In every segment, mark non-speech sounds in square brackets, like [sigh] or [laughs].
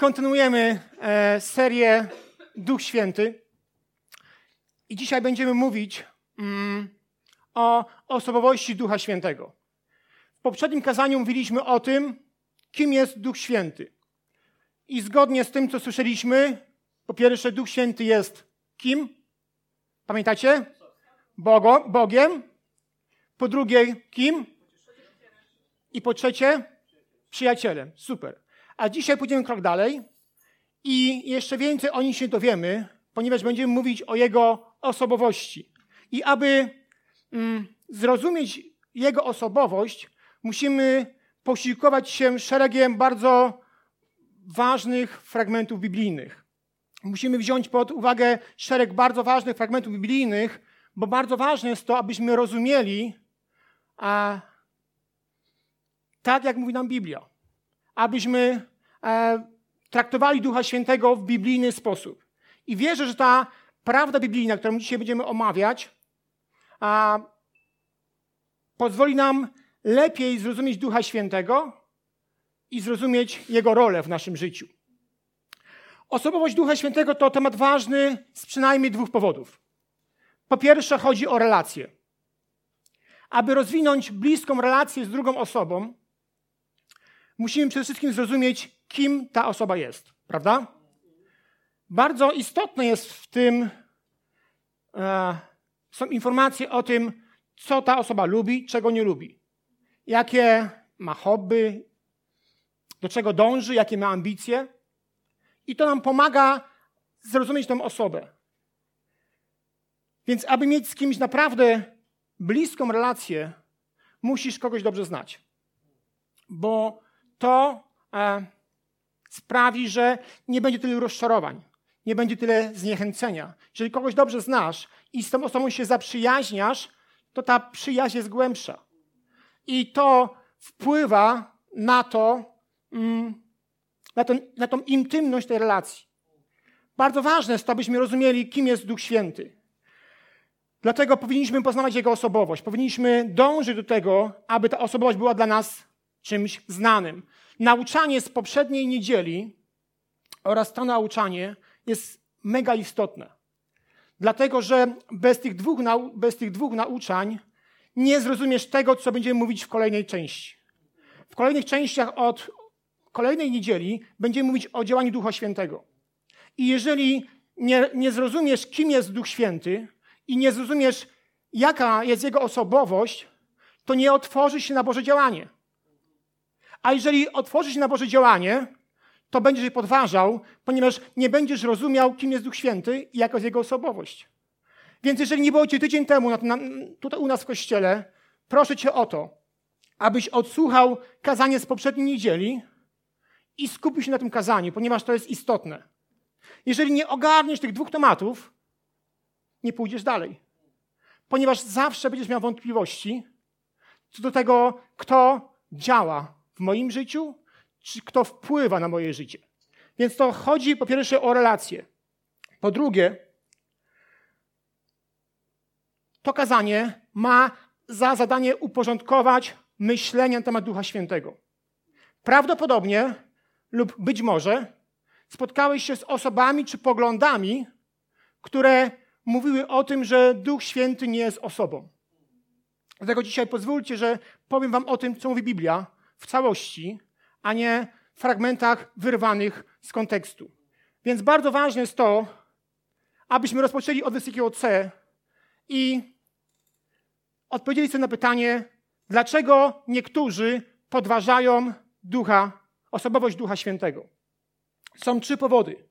Kontynuujemy e, serię Duch Święty. I dzisiaj będziemy mówić mm, o osobowości Ducha Świętego. W poprzednim kazaniu mówiliśmy o tym, kim jest Duch Święty. I zgodnie z tym, co słyszeliśmy, po pierwsze, Duch Święty jest kim? Pamiętacie? Bogo, Bogiem. Po drugie, kim? I po trzecie, przyjacielem. Super. A dzisiaj pójdziemy krok dalej i jeszcze więcej o nim się dowiemy, ponieważ będziemy mówić o jego osobowości. I aby mm, zrozumieć jego osobowość, musimy posiłkować się szeregiem bardzo ważnych fragmentów biblijnych. Musimy wziąć pod uwagę szereg bardzo ważnych fragmentów biblijnych, bo bardzo ważne jest to, abyśmy rozumieli a, tak, jak mówi nam Biblia. Abyśmy traktowali Ducha Świętego w biblijny sposób. I wierzę, że ta prawda biblijna, którą dzisiaj będziemy omawiać, pozwoli nam lepiej zrozumieć Ducha Świętego i zrozumieć Jego rolę w naszym życiu. Osobowość Ducha Świętego to temat ważny z przynajmniej dwóch powodów. Po pierwsze, chodzi o relacje. Aby rozwinąć bliską relację z drugą osobą, musimy przede wszystkim zrozumieć, kim ta osoba jest, prawda? Bardzo istotne jest w tym, e, są informacje o tym, co ta osoba lubi, czego nie lubi, jakie ma hobby, do czego dąży, jakie ma ambicje. I to nam pomaga zrozumieć tę osobę. Więc aby mieć z kimś naprawdę bliską relację, musisz kogoś dobrze znać. Bo to e, sprawi, że nie będzie tyle rozczarowań, nie będzie tyle zniechęcenia. Jeżeli kogoś dobrze znasz i z tą osobą się zaprzyjaźniasz, to ta przyjaźń jest głębsza. I to wpływa na to, mm, na, ten, na tą intymność tej relacji. Bardzo ważne jest to, abyśmy rozumieli, kim jest Duch Święty. Dlatego powinniśmy poznawać Jego osobowość. Powinniśmy dążyć do tego, aby ta osobowość była dla nas czymś znanym. Nauczanie z poprzedniej niedzieli oraz to nauczanie jest mega istotne. Dlatego, że bez tych dwóch, nau bez tych dwóch nauczań nie zrozumiesz tego, co będziemy mówić w kolejnej części. W kolejnych częściach od kolejnej niedzieli będziemy mówić o działaniu Ducha Świętego. I jeżeli nie, nie zrozumiesz, kim jest Duch Święty i nie zrozumiesz, jaka jest Jego osobowość, to nie otworzysz się na Boże działanie. A jeżeli otworzysz się na Boże działanie, to będziesz je podważał, ponieważ nie będziesz rozumiał, kim jest Duch Święty i jaka jest Jego osobowość. Więc jeżeli nie było Cię tydzień temu na, tutaj u nas w kościele, proszę Cię o to, abyś odsłuchał kazanie z poprzedniej niedzieli i skupił się na tym kazaniu, ponieważ to jest istotne. Jeżeli nie ogarniesz tych dwóch tematów, nie pójdziesz dalej. Ponieważ zawsze będziesz miał wątpliwości co do tego, kto działa w moim życiu, czy kto wpływa na moje życie. Więc to chodzi po pierwsze o relacje. Po drugie, to kazanie ma za zadanie uporządkować myślenie na temat Ducha Świętego. Prawdopodobnie lub być może spotkałeś się z osobami czy poglądami, które mówiły o tym, że Duch Święty nie jest osobą. Dlatego dzisiaj pozwólcie, że powiem Wam o tym, co mówi Biblia w całości, a nie w fragmentach wyrwanych z kontekstu. Więc bardzo ważne jest to, abyśmy rozpoczęli od wysokiego C i odpowiedzieli sobie na pytanie, dlaczego niektórzy podważają ducha, osobowość Ducha Świętego. Są trzy powody.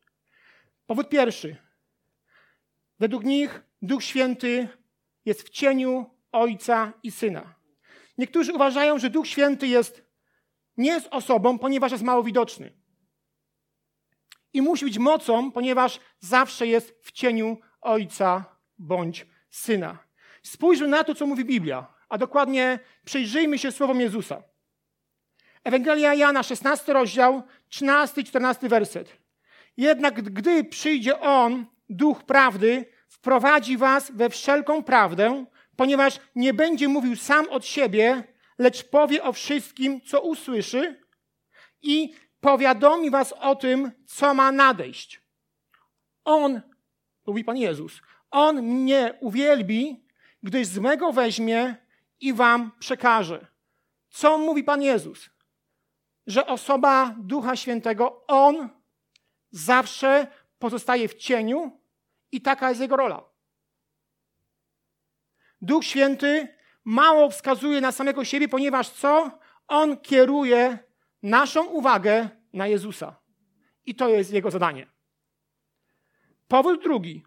Powód pierwszy. Według nich Duch Święty jest w cieniu Ojca i Syna. Niektórzy uważają, że Duch Święty jest nie jest osobą, ponieważ jest mało widoczny. I musi być mocą, ponieważ zawsze jest w cieniu Ojca bądź Syna. Spójrzmy na to, co mówi Biblia, a dokładnie przyjrzyjmy się słowom Jezusa. Ewangelia Jana, 16 rozdział, 13 i 14 werset. Jednak gdy przyjdzie On, Duch Prawdy, wprowadzi was we wszelką prawdę, ponieważ nie będzie mówił sam od siebie, lecz powie o wszystkim, co usłyszy i powiadomi was o tym, co ma nadejść. On, mówi Pan Jezus, On mnie uwielbi, gdyż z mego weźmie i wam przekaże. Co mówi Pan Jezus? Że osoba Ducha Świętego, On zawsze pozostaje w cieniu i taka jest Jego rola. Duch Święty mało wskazuje na samego siebie, ponieważ co? On kieruje naszą uwagę na Jezusa. I to jest Jego zadanie. Powód drugi.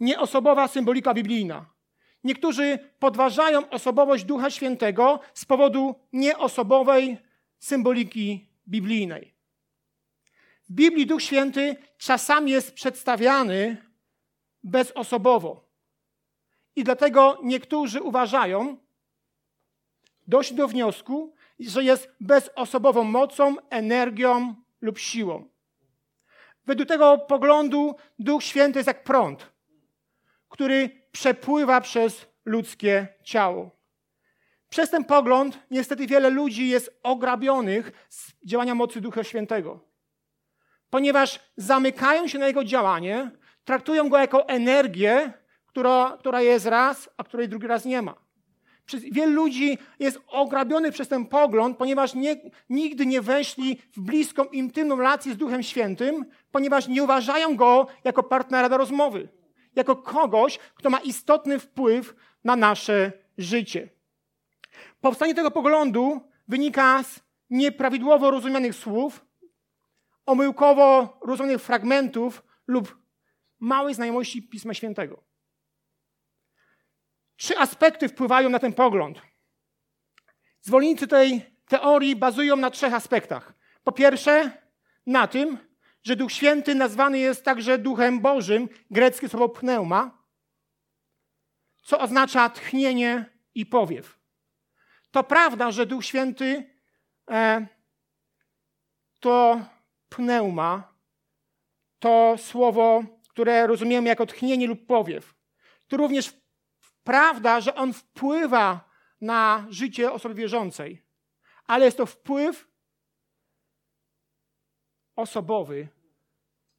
Nieosobowa symbolika biblijna. Niektórzy podważają osobowość Ducha Świętego z powodu nieosobowej symboliki biblijnej. W Biblii Duch Święty czasami jest przedstawiany bezosobowo. I dlatego niektórzy uważają, dość do wniosku, że jest bezosobową mocą, energią lub siłą. Według tego poglądu Duch Święty jest jak prąd, który przepływa przez ludzkie ciało. Przez ten pogląd niestety wiele ludzi jest ograbionych z działania mocy Ducha Świętego. Ponieważ zamykają się na jego działanie, traktują go jako energię, która, która jest raz, a której drugi raz nie ma. Przez wielu ludzi jest ograbionych przez ten pogląd, ponieważ nie, nigdy nie weszli w bliską, intymną relację z Duchem Świętym, ponieważ nie uważają go jako partnera do rozmowy, jako kogoś, kto ma istotny wpływ na nasze życie. Powstanie tego poglądu wynika z nieprawidłowo rozumianych słów, omyłkowo rozumianych fragmentów lub małej znajomości Pisma Świętego. Trzy aspekty wpływają na ten pogląd. Zwolennicy tej teorii bazują na trzech aspektach. Po pierwsze, na tym, że Duch Święty nazwany jest także Duchem Bożym, greckie słowo pneuma, co oznacza tchnienie i powiew. To prawda, że Duch Święty e, to pneuma, to słowo, które rozumiemy jako tchnienie lub powiew. To również prawda, że on wpływa na życie osoby wierzącej, ale jest to wpływ osobowy.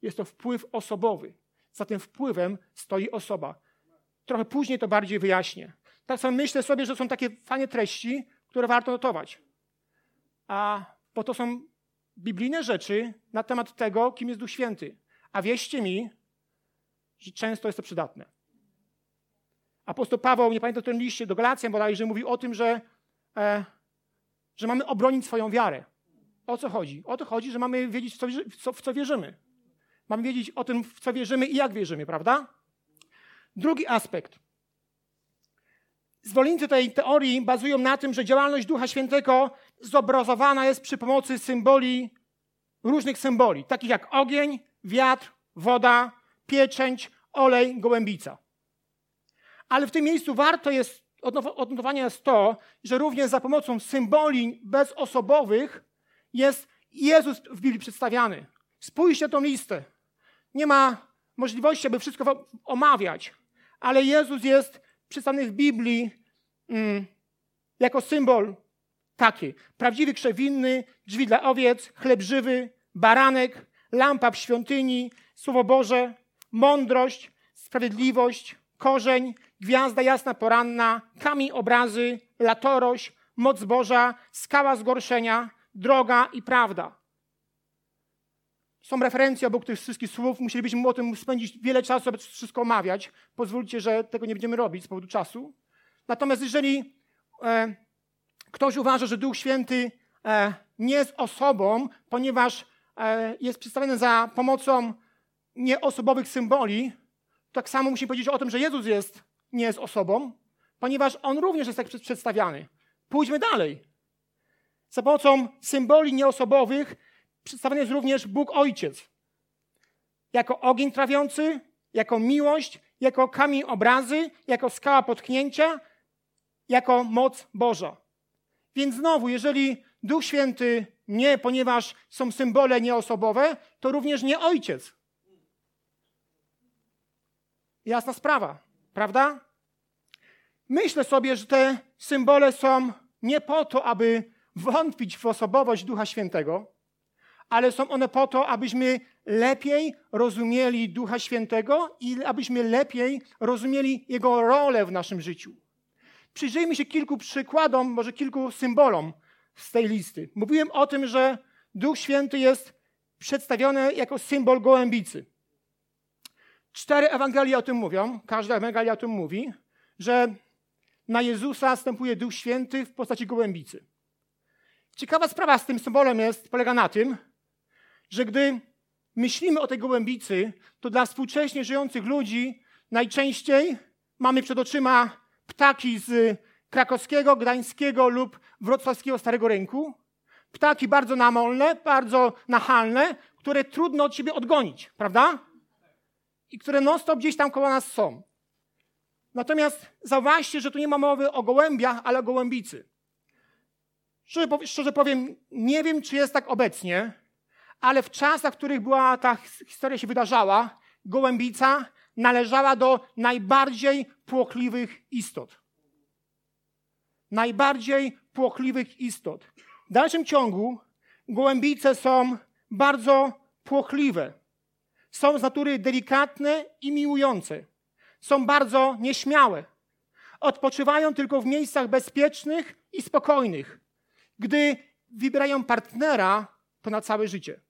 Jest to wpływ osobowy. Za tym wpływem stoi osoba. Trochę później to bardziej wyjaśnię. Tak samo myślę sobie, że są takie fajne treści, które warto notować. A, bo to są biblijne rzeczy na temat tego, kim jest Duch Święty. A wierzcie mi, że często jest to przydatne. Apostoł Paweł, nie pamiętam którym liście, do Galacjan bodajże, mówi o tym, że, e, że mamy obronić swoją wiarę. O co chodzi? O to chodzi, że mamy wiedzieć, w co, w co, w co wierzymy. Mamy wiedzieć o tym, w co wierzymy i jak wierzymy, prawda? Drugi aspekt. Zwolennicy tej teorii bazują na tym, że działalność Ducha Świętego zobrazowana jest przy pomocy symboli, różnych symboli, takich jak ogień, wiatr, woda, pieczęć, olej, gołębica. Ale w tym miejscu warto jest odnotowania jest to, że również za pomocą symboli bezosobowych jest Jezus w Biblii przedstawiany. Spójrzcie tą listę. Nie ma możliwości, aby wszystko omawiać, ale Jezus jest przedstawiony w Biblii mm, jako symbol taki. Prawdziwy krzewinny, drzwi dla owiec, chleb żywy, baranek, lampa w świątyni, Słowo Boże, mądrość, sprawiedliwość, korzeń, gwiazda jasna poranna, kamień obrazy, latorość, moc Boża, skała zgorszenia, droga i prawda. Są referencje obok tych wszystkich słów. Musielibyśmy o tym spędzić wiele czasu, aby wszystko omawiać. Pozwólcie, że tego nie będziemy robić z powodu czasu. Natomiast jeżeli e, ktoś uważa, że Duch Święty e, nie jest osobą, ponieważ e, jest przedstawiony za pomocą nieosobowych symboli, tak samo musimy powiedzieć o tym, że Jezus jest nie jest osobą, ponieważ on również jest tak przedstawiany. Pójdźmy dalej. Za pomocą symboli nieosobowych przedstawiony jest również Bóg Ojciec. Jako ogień trawiący, jako miłość, jako kamień obrazy, jako skała potknięcia, jako moc Boża. Więc znowu, jeżeli Duch Święty nie, ponieważ są symbole nieosobowe, to również nie Ojciec. Jasna sprawa. Prawda? Myślę sobie, że te symbole są nie po to, aby wątpić w osobowość Ducha Świętego, ale są one po to, abyśmy lepiej rozumieli Ducha Świętego i abyśmy lepiej rozumieli Jego rolę w naszym życiu. Przyjrzyjmy się kilku przykładom, może kilku symbolom z tej listy. Mówiłem o tym, że Duch Święty jest przedstawiony jako symbol gołębicy. Cztery Ewangelie o tym mówią, każda Ewangelia o tym mówi, że na Jezusa stępuje Duch Święty w postaci gołębicy. Ciekawa sprawa z tym symbolem jest, polega na tym, że gdy myślimy o tej gołębicy, to dla współcześnie żyjących ludzi najczęściej mamy przed oczyma ptaki z krakowskiego, gdańskiego lub wrocławskiego Starego Rynku. Ptaki bardzo namolne, bardzo nachalne, które trudno od siebie odgonić, prawda? I które non-stop gdzieś tam koło nas są. Natomiast zauważcie, że tu nie ma mowy o gołębiach, ale o gołębicy. Szczerze, powiem, nie wiem, czy jest tak obecnie, ale w czasach, w których była ta historia się wydarzała, gołębica należała do najbardziej płochliwych istot. Najbardziej płochliwych istot. W dalszym ciągu gołębice są bardzo płochliwe. Są z natury delikatne i miłujące. Są bardzo nieśmiałe. Odpoczywają tylko w miejscach bezpiecznych i spokojnych. Gdy wybierają partnera, to na całe życie.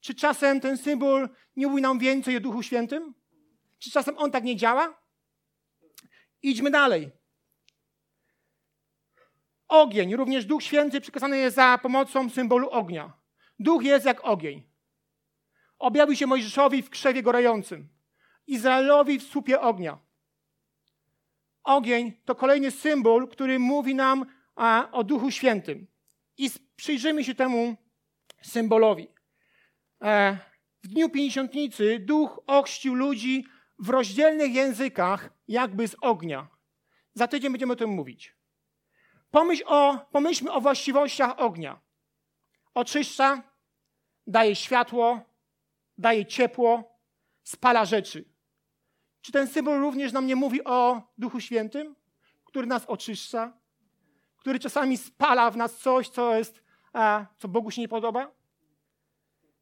Czy czasem ten symbol nie mówi nam więcej o Duchu Świętym? Czy czasem on tak nie działa? Idźmy dalej. Ogień, również Duch Święty przekazany jest za pomocą symbolu ognia. Duch jest jak ogień. Objawił się Mojżeszowi w krzewie gorącym, Izraelowi w słupie ognia. Ogień to kolejny symbol, który mówi nam a, o Duchu Świętym. I przyjrzymy się temu symbolowi. E, w dniu pięćdziesiątnicy duch ochrzcił ludzi w rozdzielnych językach, jakby z ognia. Za tydzień będziemy o tym mówić. Pomyśl o, pomyślmy o właściwościach ognia. Oczyszcza, daje światło, daje ciepło, spala rzeczy. Czy ten symbol również nam nie mówi o Duchu Świętym, który nas oczyszcza, który czasami spala w nas coś, co jest, a, co Bogu się nie podoba?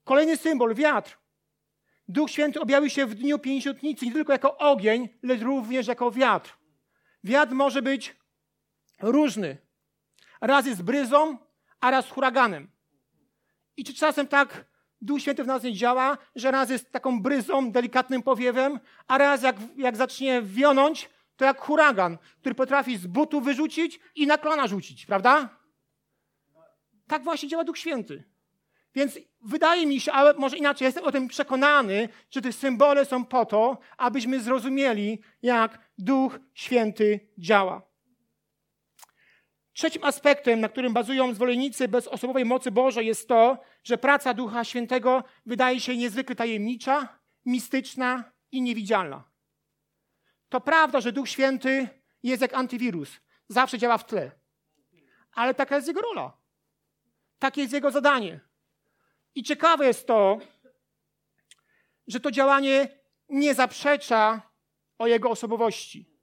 Kolejny symbol, wiatr. Duch Święty objawił się w dniu pięćdziesiątnicy nie tylko jako ogień, lecz również jako wiatr. Wiatr może być różny. Raz jest bryzą, a raz huraganem. I czy czasem tak Duch Święty w nas nie działa, że raz jest taką bryzą, delikatnym powiewem, a raz jak, jak zacznie wionąć, to jak huragan, który potrafi z butu wyrzucić i na klona rzucić, prawda? Tak właśnie działa Duch Święty. Więc wydaje mi się, ale może inaczej, jestem o tym przekonany, że te symbole są po to, abyśmy zrozumieli, jak Duch Święty działa. Trzecim aspektem, na którym bazują zwolennicy bezosobowej mocy Bożej, jest to, że praca Ducha Świętego wydaje się niezwykle tajemnicza, mistyczna i niewidzialna. To prawda, że Duch Święty jest jak antywirus, zawsze działa w tle. Ale taka jest jego rola. Takie jest jego zadanie. I ciekawe jest to, że to działanie nie zaprzecza o jego osobowości.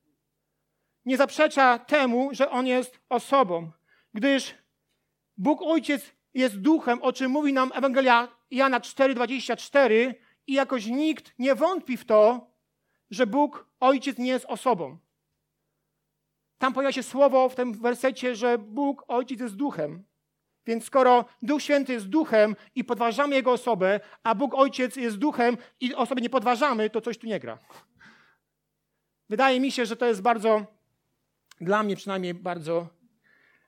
Nie zaprzecza temu, że on jest osobą, gdyż Bóg Ojciec jest duchem, o czym mówi nam Ewangelia Jana 4:24 i jakoś nikt nie wątpi w to, że Bóg Ojciec nie jest osobą. Tam pojawia się słowo w tym wersecie, że Bóg Ojciec jest duchem. Więc skoro Duch Święty jest duchem i podważamy Jego osobę, a Bóg Ojciec jest duchem i osoby nie podważamy, to coś tu nie gra. Wydaje mi się, że to jest bardzo, dla mnie przynajmniej bardzo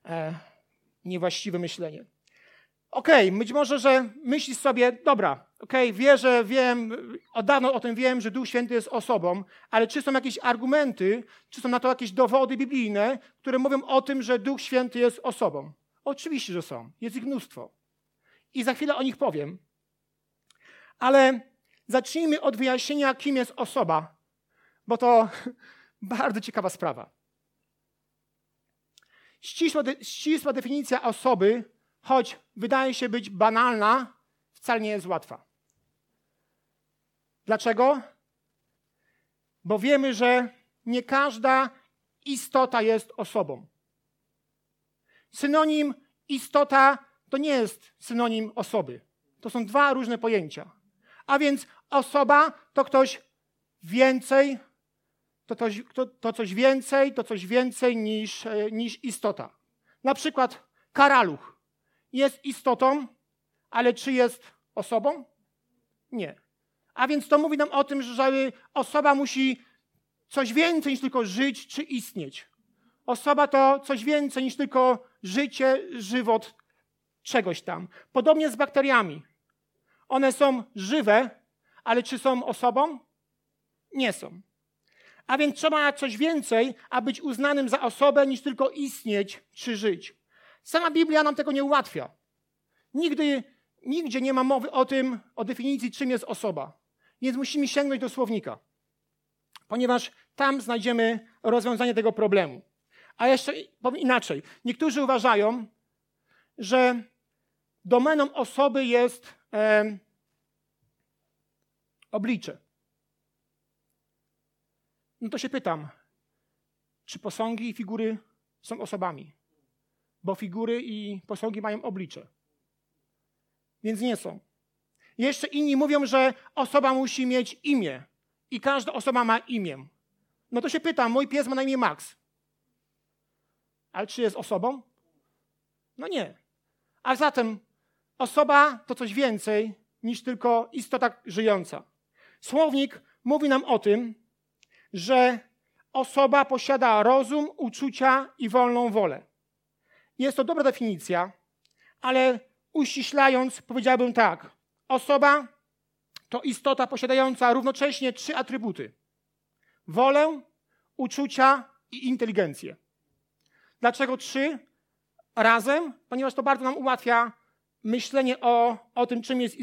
e, niewłaściwe myślenie. Okej, okay, być może, że myślisz sobie, dobra, okej, okay, wierzę, wiem, od dawno o tym wiem, że Duch Święty jest osobą, ale czy są jakieś argumenty, czy są na to jakieś dowody biblijne, które mówią o tym, że Duch Święty jest osobą? Oczywiście, że są. Jest ich mnóstwo. I za chwilę o nich powiem. Ale zacznijmy od wyjaśnienia, kim jest osoba, bo to [laughs] bardzo ciekawa sprawa. Ścisła, de ścisła definicja osoby, choć wydaje się być banalna, wcale nie jest łatwa. Dlaczego? Bo wiemy, że nie każda istota jest osobą. Synonim istota to nie jest synonim osoby. To są dwa różne pojęcia. A więc osoba to ktoś więcej, to coś, to, to coś więcej, to coś więcej niż, e, niż istota. Na przykład karaluch jest istotą, ale czy jest osobą? Nie. A więc to mówi nam o tym, że osoba musi coś więcej niż tylko żyć czy istnieć. Osoba to coś więcej niż tylko życie, żywot czegoś tam. Podobnie z bakteriami. One są żywe, ale czy są osobą? Nie są. A więc trzeba coś więcej, aby być uznanym za osobę, niż tylko istnieć czy żyć. Sama Biblia nam tego nie ułatwia. Nigdy, nigdzie nie ma mowy o tym, o definicji, czym jest osoba. Więc musimy sięgnąć do słownika, ponieważ tam znajdziemy rozwiązanie tego problemu. A jeszcze powiem inaczej. Niektórzy uważają, że domeną osoby jest e, oblicze. No to się pytam, czy posągi i figury są osobami? Bo figury i posągi mają oblicze. Więc nie są. Jeszcze inni mówią, że osoba musi mieć imię i każda osoba ma imię. No to się pytam, mój pies ma na imię Max. Ale czy jest osobą? No nie. A zatem osoba to coś więcej niż tylko istota żyjąca. Słownik mówi nam o tym, że osoba posiada rozum, uczucia i wolną wolę. Jest to dobra definicja, ale uściślając, powiedziałbym tak. Osoba to istota posiadająca równocześnie trzy atrybuty: wolę, uczucia i inteligencję. Dlaczego trzy razem? Ponieważ to bardzo nam ułatwia myślenie o, o tym, czym jest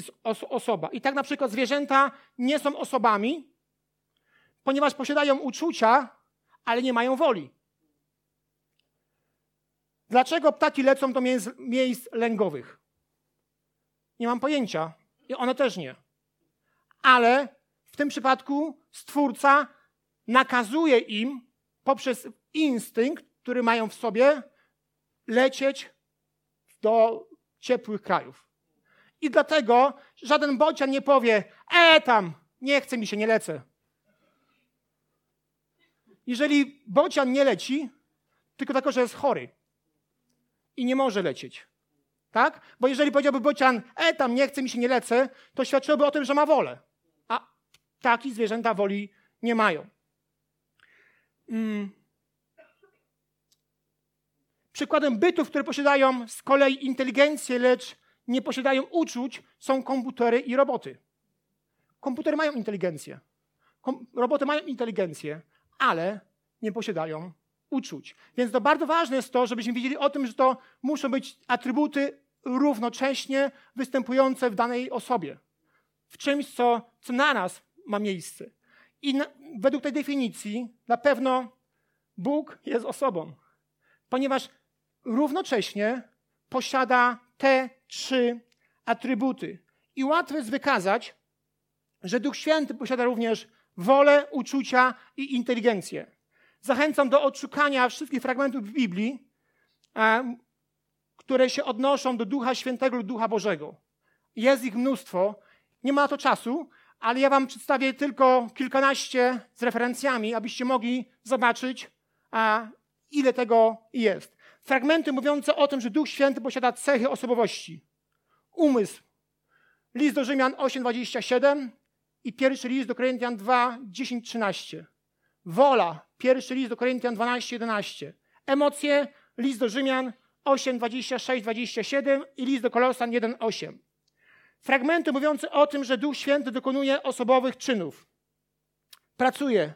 osoba. I tak na przykład zwierzęta nie są osobami, ponieważ posiadają uczucia, ale nie mają woli. Dlaczego ptaki lecą do miejsc, miejsc lęgowych? Nie mam pojęcia. I one też nie. Ale w tym przypadku Stwórca nakazuje im poprzez instynkt, który mają w sobie, lecieć do ciepłych krajów. I dlatego żaden bocian nie powie, e tam, nie chce mi się, nie lecę. Jeżeli bocian nie leci, tylko dlatego, że jest chory i nie może lecieć. Tak? Bo jeżeli powiedziałby bocian, e tam nie chce mi się, nie lecę, to świadczyłoby o tym, że ma wolę. A taki zwierzęta woli nie mają. Hmm. Przykładem bytów, które posiadają z kolei inteligencję, lecz nie posiadają uczuć, są komputery i roboty. Komputery mają inteligencję. Kom roboty mają inteligencję, ale nie posiadają uczuć. Więc to bardzo ważne jest to, żebyśmy wiedzieli o tym, że to muszą być atrybuty równocześnie występujące w danej osobie. W czymś, co, co naraz ma miejsce. I na, według tej definicji na pewno Bóg jest osobą, ponieważ równocześnie posiada te trzy atrybuty. I łatwo jest wykazać, że Duch Święty posiada również wolę, uczucia i inteligencję. Zachęcam do odszukania wszystkich fragmentów Biblii, które się odnoszą do Ducha Świętego lub Ducha Bożego. Jest ich mnóstwo. Nie ma to czasu, ale ja Wam przedstawię tylko kilkanaście z referencjami, abyście mogli zobaczyć, ile tego jest. Fragmenty mówiące o tym, że Duch Święty posiada cechy osobowości. Umysł. List do Rzymian 8:27 i pierwszy list do Koryntian 2, 10, 13. Wola. Pierwszy list do Koryntian 12, 11. Emocje. List do Rzymian 8, 26, 27 i list do Kolosan 1, 8. Fragmenty mówiące o tym, że Duch Święty dokonuje osobowych czynów. Pracuje.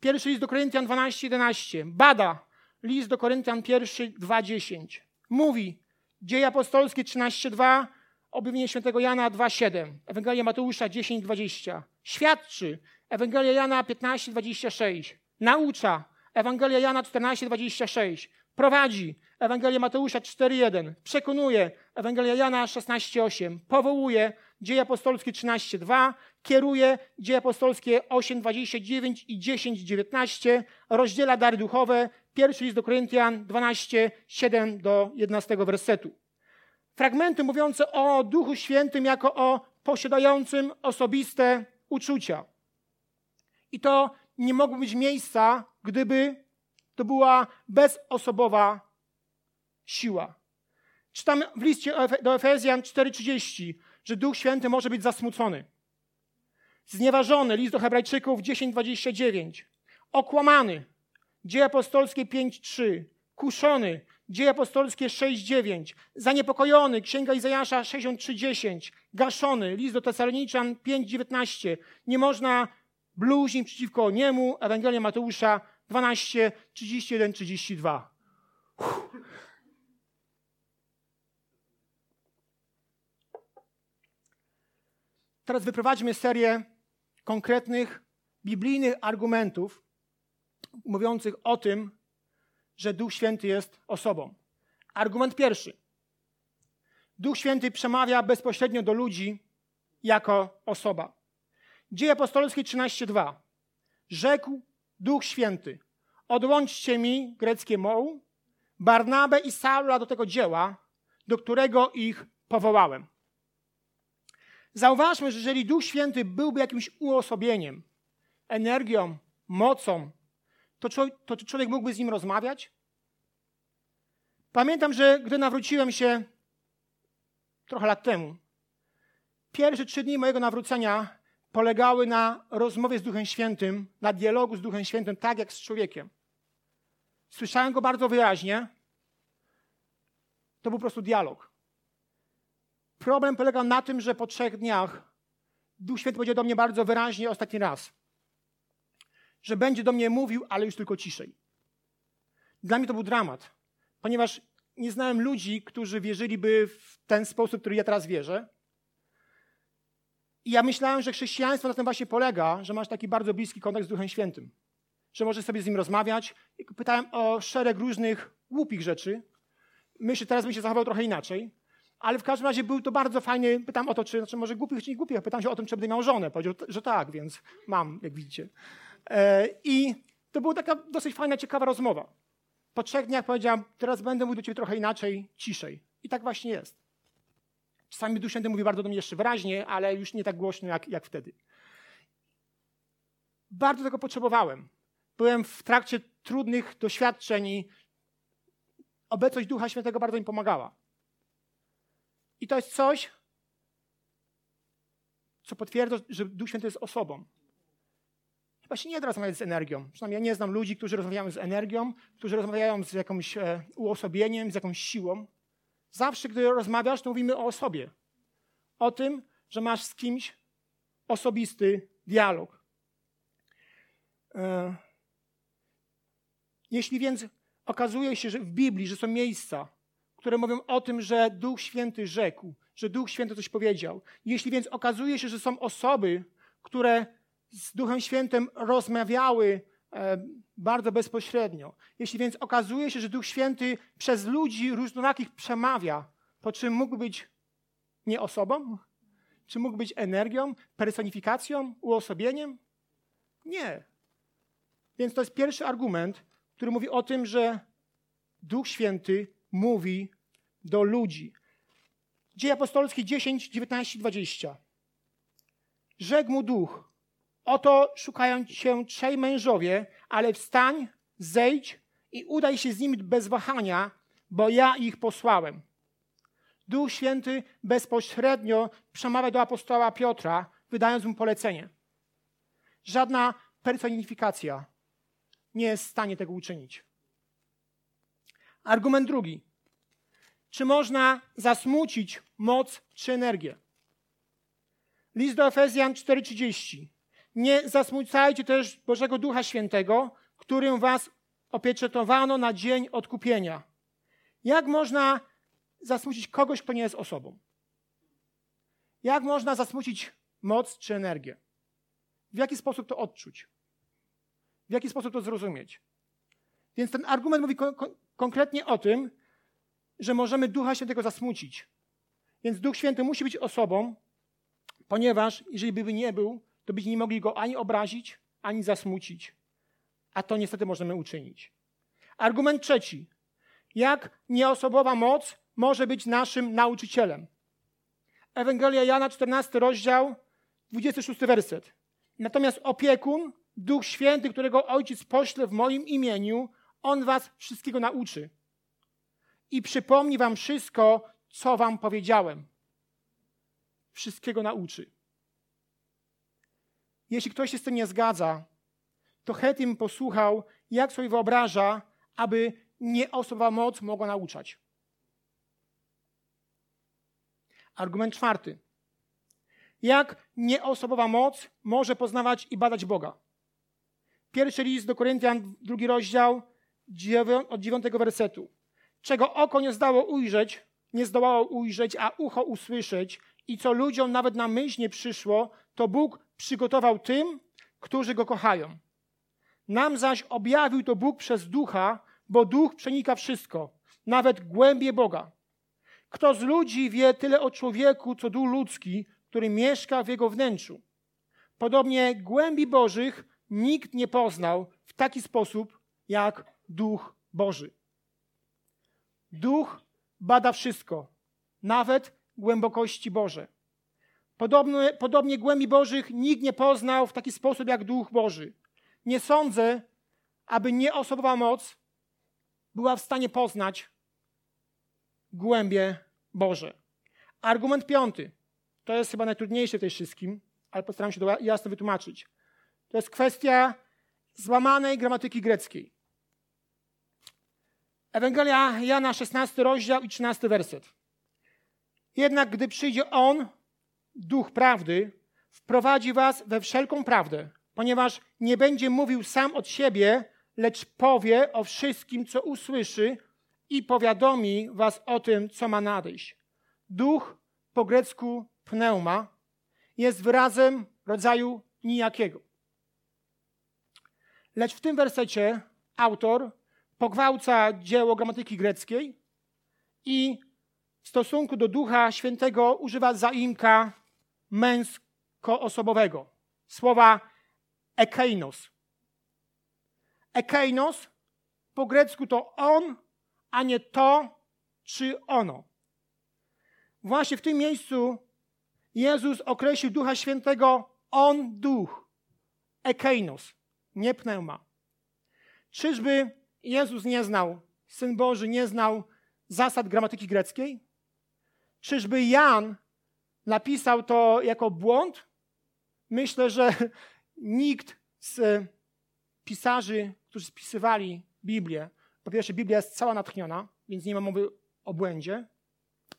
Pierwszy list do Koryntian 12, 11. Bada. List do Koryntian 1, 2, 10. Mówi. Dzieje apostolskie 13, 2. Objawienie świętego Jana 2, 7. Ewangelia Mateusza 10, 20. Świadczy. Ewangelia Jana 15, 26. Naucza. Ewangelia Jana 14, 26. Prowadzi. Ewangelia Mateusza 4.1. Przekonuje. Ewangelia Jana 16.8. Powołuje. Dzieje apostolskie 13.2. Kieruje. Dzieje apostolskie 8.29 i 10.19. Rozdziela dary duchowe. Pierwszy list do Koryntian 12, 7 do 11 wersetu. Fragmenty mówiące o Duchu Świętym jako o posiadającym osobiste uczucia. I to nie mogło być miejsca, gdyby to była bezosobowa siła. Czytamy w liście do Efezjan 4:30, że Duch Święty może być zasmucony. Znieważony, list do Hebrajczyków 10:29. Okłamany, dzieje apostolskie 5:3. Kuszony, dzieje apostolskie 6:9. Zaniepokojony, księga Izajasza 63:10. Gaszony, list do Tesaloniczan 5:19. Nie można bluźnić przeciwko niemu, Ewangelia Mateusza 12, 31, 32. Uff. Teraz wyprowadźmy serię konkretnych biblijnych argumentów mówiących o tym, że Duch Święty jest osobą. Argument pierwszy. Duch Święty przemawia bezpośrednio do ludzi jako osoba. Dzieje apostolskie 13:2. Rzekł Duch Święty: Odłączcie mi, greckie moł, Barnabę i Saula do tego dzieła, do którego ich powołałem. Zauważmy, że jeżeli Duch Święty byłby jakimś uosobieniem, energią, mocą, to, to czy człowiek mógłby z nim rozmawiać? Pamiętam, że gdy nawróciłem się trochę lat temu, pierwsze trzy dni mojego nawrócenia polegały na rozmowie z Duchem Świętym, na dialogu z Duchem Świętym, tak jak z człowiekiem. Słyszałem go bardzo wyraźnie. To był po prostu dialog. Problem polegał na tym, że po trzech dniach Duch Święty powiedział do mnie bardzo wyraźnie ostatni raz, że będzie do mnie mówił, ale już tylko ciszej. Dla mnie to był dramat, ponieważ nie znałem ludzi, którzy wierzyliby w ten sposób, który ja teraz wierzę. I ja myślałem, że chrześcijaństwo na tym właśnie polega, że masz taki bardzo bliski kontakt z Duchem Świętym, że możesz sobie z nim rozmawiać. I pytałem o szereg różnych głupich rzeczy. Myślę, teraz bym się zachował trochę inaczej. Ale w każdym razie był to bardzo fajny. Pytam o to, czy znaczy może głupich, czy nie głupich. Pytam się o tym, czy będę miał żonę. Powiedział, że tak, więc mam, jak widzicie. E, I to była taka dosyć fajna, ciekawa rozmowa. Po trzech dniach powiedziałam, teraz będę mówił do ciebie trochę inaczej, ciszej. I tak właśnie jest. Czasami Duch Święty mówi bardzo do mnie jeszcze wyraźnie, ale już nie tak głośno jak, jak wtedy. Bardzo tego potrzebowałem. Byłem w trakcie trudnych doświadczeń i obecność Ducha Świętego bardzo mi pomagała. I to jest coś, co potwierdza, że Duch Święty jest osobą. Się nie da rozmawiać z energią. Przynajmniej ja nie znam ludzi, którzy rozmawiają z energią, którzy rozmawiają z jakimś e, uosobieniem, z jakąś siłą. Zawsze, gdy rozmawiasz, to mówimy o osobie. O tym, że masz z kimś osobisty dialog. E, jeśli więc okazuje się, że w Biblii, że są miejsca, które mówią o tym, że Duch Święty rzekł, że Duch Święty coś powiedział. Jeśli więc okazuje się, że są osoby, które z Duchem Świętym rozmawiały e, bardzo bezpośrednio, jeśli więc okazuje się, że Duch Święty przez ludzi różnorakich przemawia, to czy mógł być nie osobą? Czy mógł być energią, personifikacją, uosobieniem? Nie. Więc to jest pierwszy argument, który mówi o tym, że Duch Święty mówi do ludzi. Dzieje apostolskie 10, 19, 20. Rzekł mu duch, oto szukają cię trzej mężowie, ale wstań, zejdź i udaj się z nimi bez wahania, bo ja ich posłałem. Duch Święty bezpośrednio przemawia do apostoła Piotra, wydając mu polecenie. Żadna personifikacja nie jest w stanie tego uczynić. Argument drugi. Czy można zasmucić moc czy energię? List do Efezjan 4:30. Nie zasmucajcie też Bożego Ducha Świętego, którym was opieczętowano na dzień odkupienia. Jak można zasmucić kogoś, kto nie jest osobą? Jak można zasmucić moc czy energię? W jaki sposób to odczuć? W jaki sposób to zrozumieć? Więc ten argument mówi kon konkretnie o tym, że możemy Ducha Świętego zasmucić. Więc Duch Święty musi być osobą, ponieważ jeżeli by nie był, to byśmy nie mogli go ani obrazić, ani zasmucić. A to niestety możemy uczynić. Argument trzeci. Jak nieosobowa moc może być naszym nauczycielem. Ewangelia Jana, 14 rozdział, 26 werset. Natomiast opiekun, Duch Święty, którego Ojciec pośle w moim imieniu, On was wszystkiego nauczy. I przypomni wam wszystko, co wam powiedziałem. Wszystkiego nauczy. Jeśli ktoś się z tym nie zgadza, to chętnie bym posłuchał, jak sobie wyobraża, aby nieosobowa moc mogła nauczać. Argument czwarty. Jak nieosobowa moc może poznawać i badać Boga? Pierwszy list do Koryntian, drugi rozdział, od dziewiątego wersetu. Czego oko nie zdało ujrzeć, nie zdołało ujrzeć, a ucho usłyszeć i co ludziom nawet na myśl nie przyszło, to Bóg przygotował tym, którzy Go kochają. Nam zaś objawił to Bóg przez Ducha, bo Duch przenika wszystko, nawet głębie Boga. Kto z ludzi wie tyle o człowieku, co duch ludzki, który mieszka w jego wnętrzu? Podobnie głębi Bożych nikt nie poznał w taki sposób jak Duch Boży. Duch bada wszystko, nawet głębokości Boże. Podobnie, głębi Bożych nikt nie poznał w taki sposób jak Duch Boży. Nie sądzę, aby nieosobowa moc była w stanie poznać głębie Boże. Argument piąty. To jest chyba najtrudniejsze w tej wszystkim, ale postaram się to jasno wytłumaczyć. To jest kwestia złamanej gramatyki greckiej. Ewangelia Jana, 16 rozdział i 13 werset. Jednak gdy przyjdzie On, Duch Prawdy, wprowadzi was we wszelką prawdę, ponieważ nie będzie mówił sam od siebie, lecz powie o wszystkim, co usłyszy i powiadomi was o tym, co ma nadejść. Duch po grecku pneuma jest wyrazem rodzaju nijakiego. Lecz w tym wersecie autor pogwałca dzieło gramatyki greckiej i w stosunku do Ducha Świętego używa zaimka męsko-osobowego. Słowa ekeinos. Ekeinos po grecku to on, a nie to czy ono. Właśnie w tym miejscu Jezus określił Ducha Świętego on duch. Ekeinos, nie pneuma. Czyżby Jezus nie znał, Syn Boży nie znał zasad gramatyki greckiej? Czyżby Jan napisał to jako błąd? Myślę, że nikt z pisarzy, którzy spisywali Biblię, po pierwsze, Biblia jest cała natchniona, więc nie ma mowy o błędzie.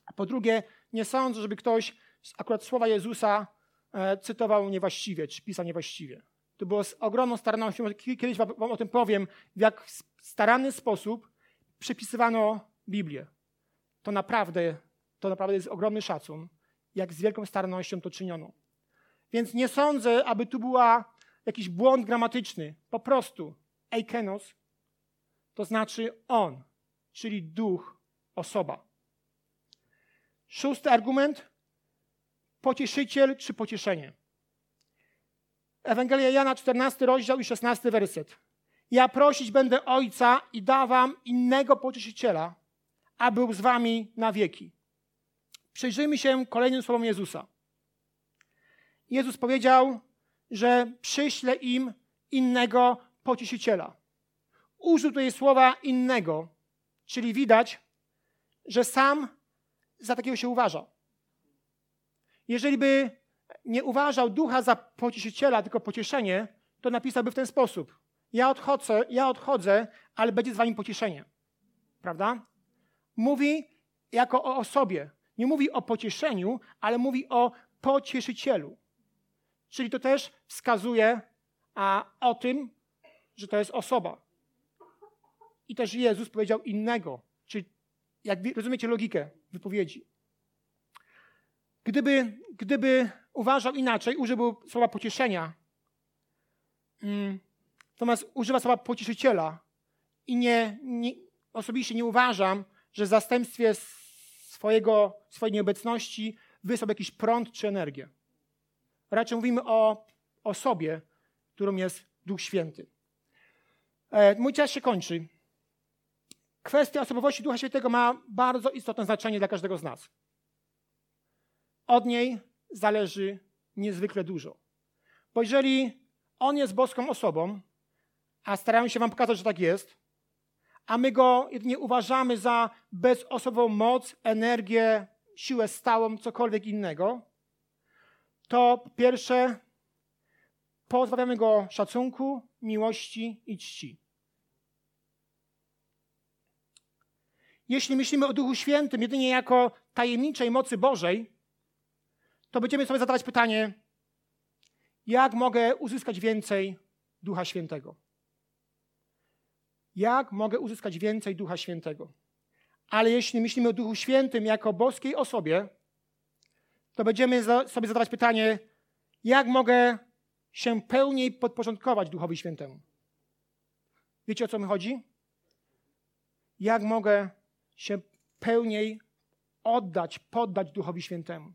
A po drugie, nie sądzę, żeby ktoś akurat słowa Jezusa e, cytował niewłaściwie, czy pisał niewłaściwie. To było z ogromną starannością, kiedyś wam o tym powiem, w jak staranny sposób przepisywano Biblię. To naprawdę, to naprawdę jest ogromny szacun, jak z wielką starannością to czyniono. Więc nie sądzę, aby tu była jakiś błąd gramatyczny. Po prostu eikenos to znaczy on, czyli duch, osoba. Szósty argument. Pocieszyciel czy pocieszenie. Ewangelia Jana, 14 rozdział i 16 werset. Ja prosić będę Ojca i dawam innego pocieszyciela, a był z wami na wieki. Przyjrzyjmy się kolejnym słowom Jezusa. Jezus powiedział, że przyśle im innego pocieszyciela. Użył tutaj słowa innego, czyli widać, że sam za takiego się uważa. Jeżeli by nie uważał ducha za pocieszyciela, tylko pocieszenie, to napisałby w ten sposób. Ja odchodzę, ja odchodzę, ale będzie z wami pocieszenie. Prawda? Mówi jako o osobie. Nie mówi o pocieszeniu, ale mówi o pocieszycielu. Czyli to też wskazuje a, o tym, że to jest osoba. I też Jezus powiedział innego. Czyli jak rozumiecie logikę wypowiedzi. Gdyby, gdyby uważał inaczej, użyłby słowa pocieszenia, mm, natomiast używa słowa pocieszyciela i nie, nie, osobiście nie uważam, że w zastępstwie swojego, swojej nieobecności wysłał jakiś prąd czy energię. Raczej mówimy o osobie, którą jest Duch Święty. E, mój czas się kończy. kwestia osobowości Ducha Świętego ma bardzo istotne znaczenie dla każdego z nas. Od niej zależy niezwykle dużo. Bo jeżeli On jest boską osobą, a staramy się Wam pokazać, że tak jest, a my Go jedynie uważamy za bezosobową moc, energię, siłę stałą, cokolwiek innego, to po pierwsze pozbawiamy Go szacunku, miłości i czci. Jeśli myślimy o Duchu Świętym jedynie jako tajemniczej mocy Bożej, to będziemy sobie zadawać pytanie, jak mogę uzyskać więcej Ducha Świętego? Jak mogę uzyskać więcej Ducha Świętego? Ale jeśli myślimy o Duchu Świętym jako boskiej osobie, to będziemy sobie zadawać pytanie, jak mogę się pełniej podporządkować Duchowi Świętemu? Wiecie o co mi chodzi? Jak mogę się pełniej oddać, poddać Duchowi Świętemu?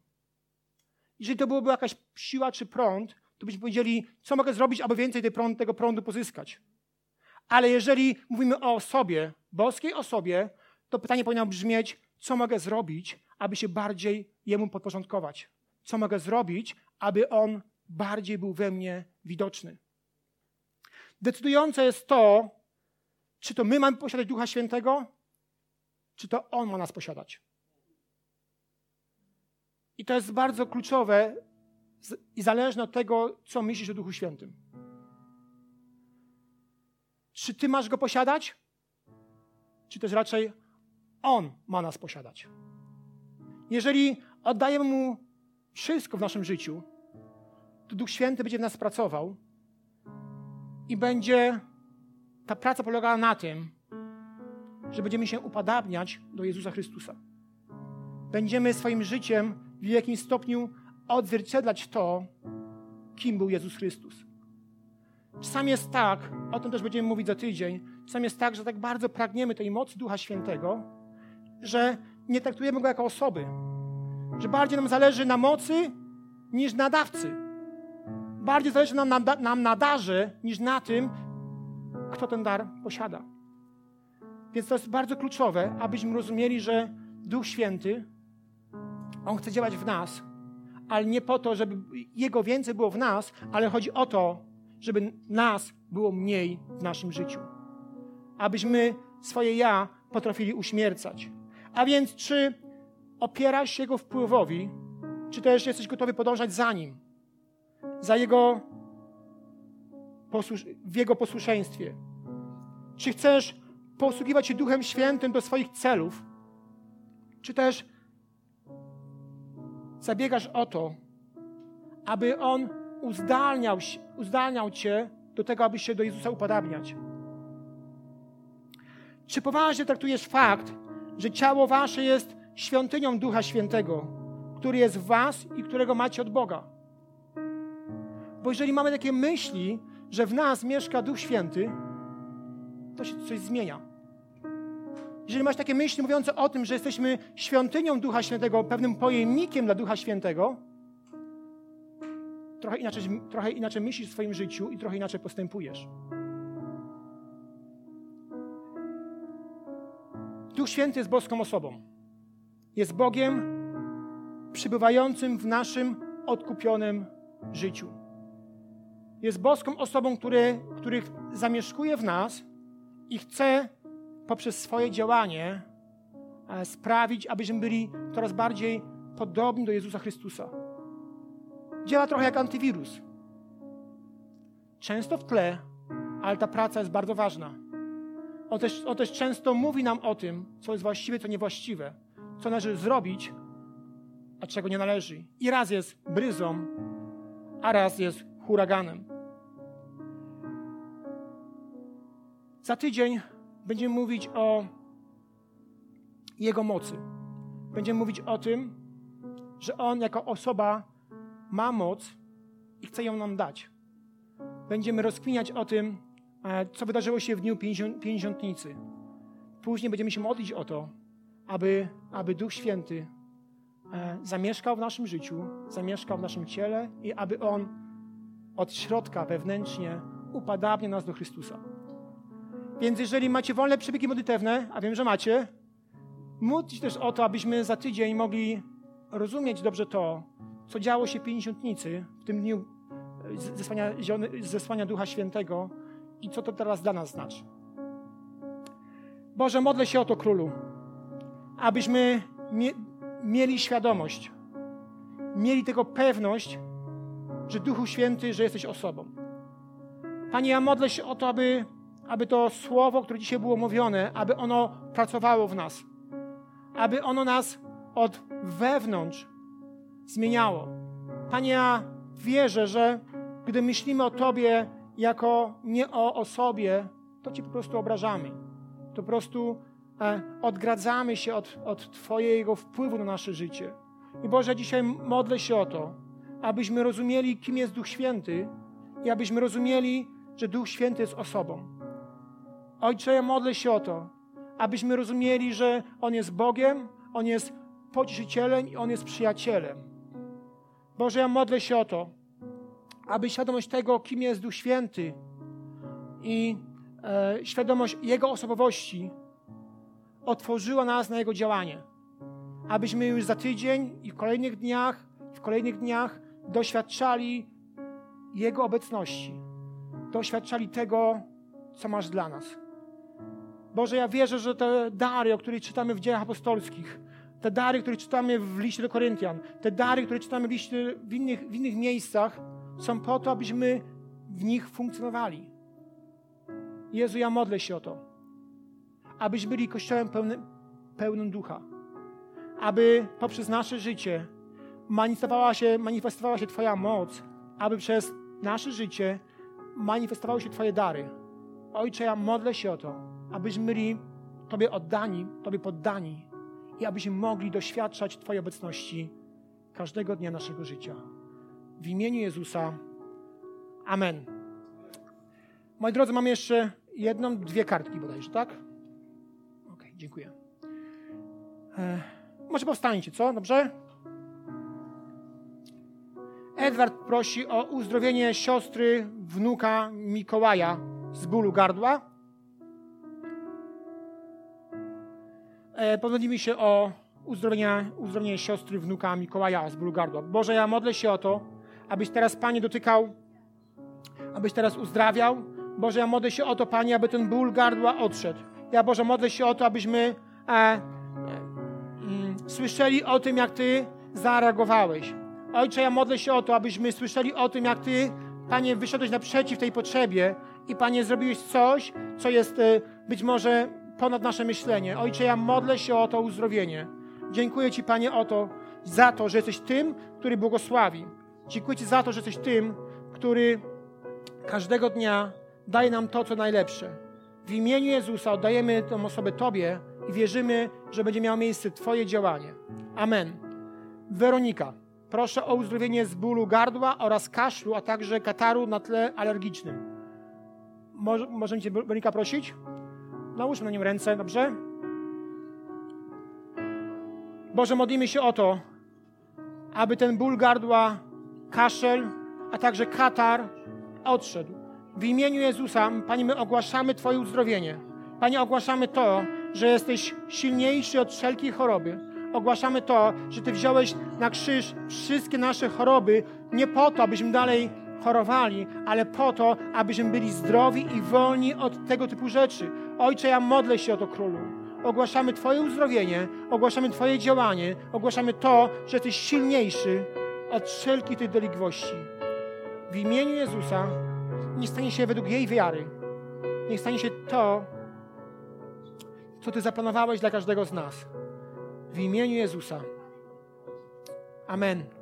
Jeżeli to byłoby jakaś siła czy prąd, to byśmy powiedzieli, co mogę zrobić, aby więcej tego prądu pozyskać. Ale jeżeli mówimy o osobie, boskiej osobie, to pytanie powinno brzmieć, co mogę zrobić, aby się bardziej Jemu podporządkować? Co mogę zrobić, aby On bardziej był we mnie widoczny? Decydujące jest to, czy to my mamy posiadać Ducha Świętego, czy to On ma nas posiadać. I to jest bardzo kluczowe i zależne od tego, co myślisz o Duchu Świętym. Czy ty masz go posiadać? Czy też raczej on ma nas posiadać? Jeżeli oddajemy mu wszystko w naszym życiu, to Duch Święty będzie w nas pracował i będzie ta praca polegała na tym, że będziemy się upadabniać do Jezusa Chrystusa. Będziemy swoim życiem w jakimś stopniu odzwierciedlać to, kim był Jezus Chrystus. Czasami jest tak, o tym też będziemy mówić za tydzień, czasami jest tak, że tak bardzo pragniemy tej mocy Ducha Świętego, że nie traktujemy Go jako osoby. Że bardziej nam zależy na mocy niż na dawcy. Bardziej zależy nam na, nam na darze niż na tym, kto ten dar posiada. Więc to jest bardzo kluczowe, abyśmy rozumieli, że Duch Święty, On chce działać w nas, ale nie po to, żeby Jego więcej było w nas, ale chodzi o to, żeby nas było mniej w naszym życiu. Abyśmy swoje ja potrafili uśmiercać. A więc, czy opierasz się Jego wpływowi, czy też jesteś gotowy podążać za Nim, za Jego w Jego posłuszeństwie? Czy chcesz posługiwać się Duchem Świętym do swoich celów, czy też zabiegasz o to, aby On uzdalniał, uzdalniał Cię do tego, abyś się do Jezusa upodabniać? Czy poważnie traktujesz fakt, że ciało Wasze jest świątynią Ducha Świętego, który jest w Was i którego macie od Boga? Bo jeżeli mamy takie myśli, że w nas mieszka Duch Święty, to się coś zmienia. Jeżeli masz takie myśli mówiące o tym, że jesteśmy świątynią Ducha Świętego, pewnym pojemnikiem dla Ducha Świętego, trochę inaczej, trochę inaczej myślisz w swoim życiu i trochę inaczej postępujesz. Duch Święty jest boską osobą. Jest Bogiem przybywającym w naszym odkupionym życiu. Jest boską osobą, który, który zamieszkuje w nas i chce poprzez swoje działanie e, sprawić, abyśmy byli coraz bardziej podobni do Jezusa Chrystusa. Działa trochę jak antywirus. Często w tle, ale ta praca jest bardzo ważna. On też, on też często mówi nam o tym, co jest właściwe, co niewłaściwe, co należy zrobić, a czego nie należy. I raz jest bryzą, a raz jest huraganem. Za tydzień będziemy mówić o Jego mocy. Będziemy mówić o tym, że On jako osoba ma moc i chce ją nam dać. Będziemy rozkminiać o tym, e, co wydarzyło się w dniu pięćdziesiątnicy. Później będziemy się modlić o to, aby, aby Duch Święty e, zamieszkał w naszym życiu, zamieszkał w naszym ciele i aby On od środka wewnętrznie upadabniał nas do Chrystusa. Więc jeżeli macie wolne przebiegi modlitewne, a wiem, że macie, módlcie też o to, abyśmy za tydzień mogli rozumieć dobrze to, co działo się Pięćdziesiątnicy, w tym dniu zesłania, zesłania Ducha Świętego i co to teraz dla nas znaczy. Boże, modlę się o to, Królu, abyśmy mie mieli świadomość, mieli tego pewność, że Duchu Święty, że jesteś osobą. Panie, ja modlę się o to, aby, aby to słowo, które dzisiaj było mówione, aby ono pracowało w nas. Aby ono nas od wewnątrz zmieniało. Panie, ja wierzę, że gdy myślimy o Tobie jako nie o osobie, to Cię po prostu obrażamy. To po prostu e, odgradzamy się od, od Twojego wpływu na nasze życie. I Boże, dzisiaj modlę się o to, abyśmy rozumieli, kim jest Duch Święty i abyśmy rozumieli, że Duch Święty jest osobą. Ojcze, ja modlę się o to, abyśmy rozumieli, że On jest Bogiem, On jest pocieszycielem i On jest przyjacielem. Boże, ja modlę się o to, aby świadomość tego, kim jest Duch Święty i e, świadomość Jego osobowości otworzyła nas na Jego działanie. Abyśmy już za tydzień i w kolejnych dniach, w kolejnych dniach doświadczali Jego obecności. Doświadczali tego, co masz dla nas. Boże, ja wierzę, że te dary, o których czytamy w dziejach apostolskich, te dary, które czytamy w liście do Koryntian, te dary, które czytamy w, liście, w, innych, w innych miejscach, są po to, abyśmy w nich funkcjonowali. Jezu, ja modlę się o to, abyśmy byli kościołem pełnym, pełnym ducha, aby poprzez nasze życie manifestowała się, manifestowała się Twoja moc, aby przez nasze życie manifestowały się Twoje dary. Ojcze, ja modlę się o to, abyśmy byli Tobie oddani, Tobie poddani i abyśmy mogli doświadczać Twojej obecności każdego dnia naszego życia. W imieniu Jezusa. Amen. Moi drodzy, mamy jeszcze jedną, dwie kartki bodajże, tak? Ok, dziękuję. E, może powstańcie, co? Dobrze? Edward prosi o uzdrowienie siostry wnuka Mikołaja z bólu gardła. Pomodlimy się o uzdrowienie, uzdrowienie siostry wnuka Mikołaja z bólu. Boże, ja modlę się o to, abyś teraz, Panie, dotykał, abyś teraz uzdrawiał. Boże, ja modlę się o to, Panie, aby ten ból gardła odszedł. Ja, Boże, modlę się o to, abyśmy e, e, mm, słyszeli o tym, jak Ty zareagowałeś. Ojcze, ja modlę się o to, abyśmy słyszeli o tym, jak Ty, Panie, wyszedłeś naprzeciw tej potrzebie i, Panie, zrobiłeś coś, co jest e, być może ponad nasze myślenie. Ojcze, ja modlę się o to uzdrowienie. Dziękuję Ci, Panie, o to, za to, że jesteś tym, który błogosławi. Dziękuję Ci za to, że jesteś tym, który każdego dnia daje nam to, co najlepsze. W imieniu Jezusa oddajemy tę osobę Tobie i wierzymy, że będzie miało miejsce Twoje działanie. Amen. Weronika, proszę o uzdrowienie z bólu gardła oraz kaszlu, a także kataru na tle alergicznym. Może, możemy Cię, Weronika, prosić? Nałóżmy na nim ręce, dobrze? Boże, modlimy się o to, aby ten ból gardła kaszel, a także katar odszedł. W imieniu Jezusa, Panie, my ogłaszamy Twoje uzdrowienie. Panie, ogłaszamy to, że jesteś silniejszy od wszelkiej choroby. Ogłaszamy to, że Ty wziąłeś na krzyż wszystkie nasze choroby nie po to, abyśmy dalej chorowali, ale po to, abyśmy byli zdrowi i wolni od tego typu rzeczy. Ojcze, ja modlę się o to, Królu. Ogłaszamy Twoje uzdrowienie, ogłaszamy Twoje działanie, ogłaszamy to, że jesteś silniejszy od wszelkich tych dolegliwości. W imieniu Jezusa nie stanie się według jej wiary. Niech stanie się to, co Ty zaplanowałeś dla każdego z nas. W imieniu Jezusa. Amen.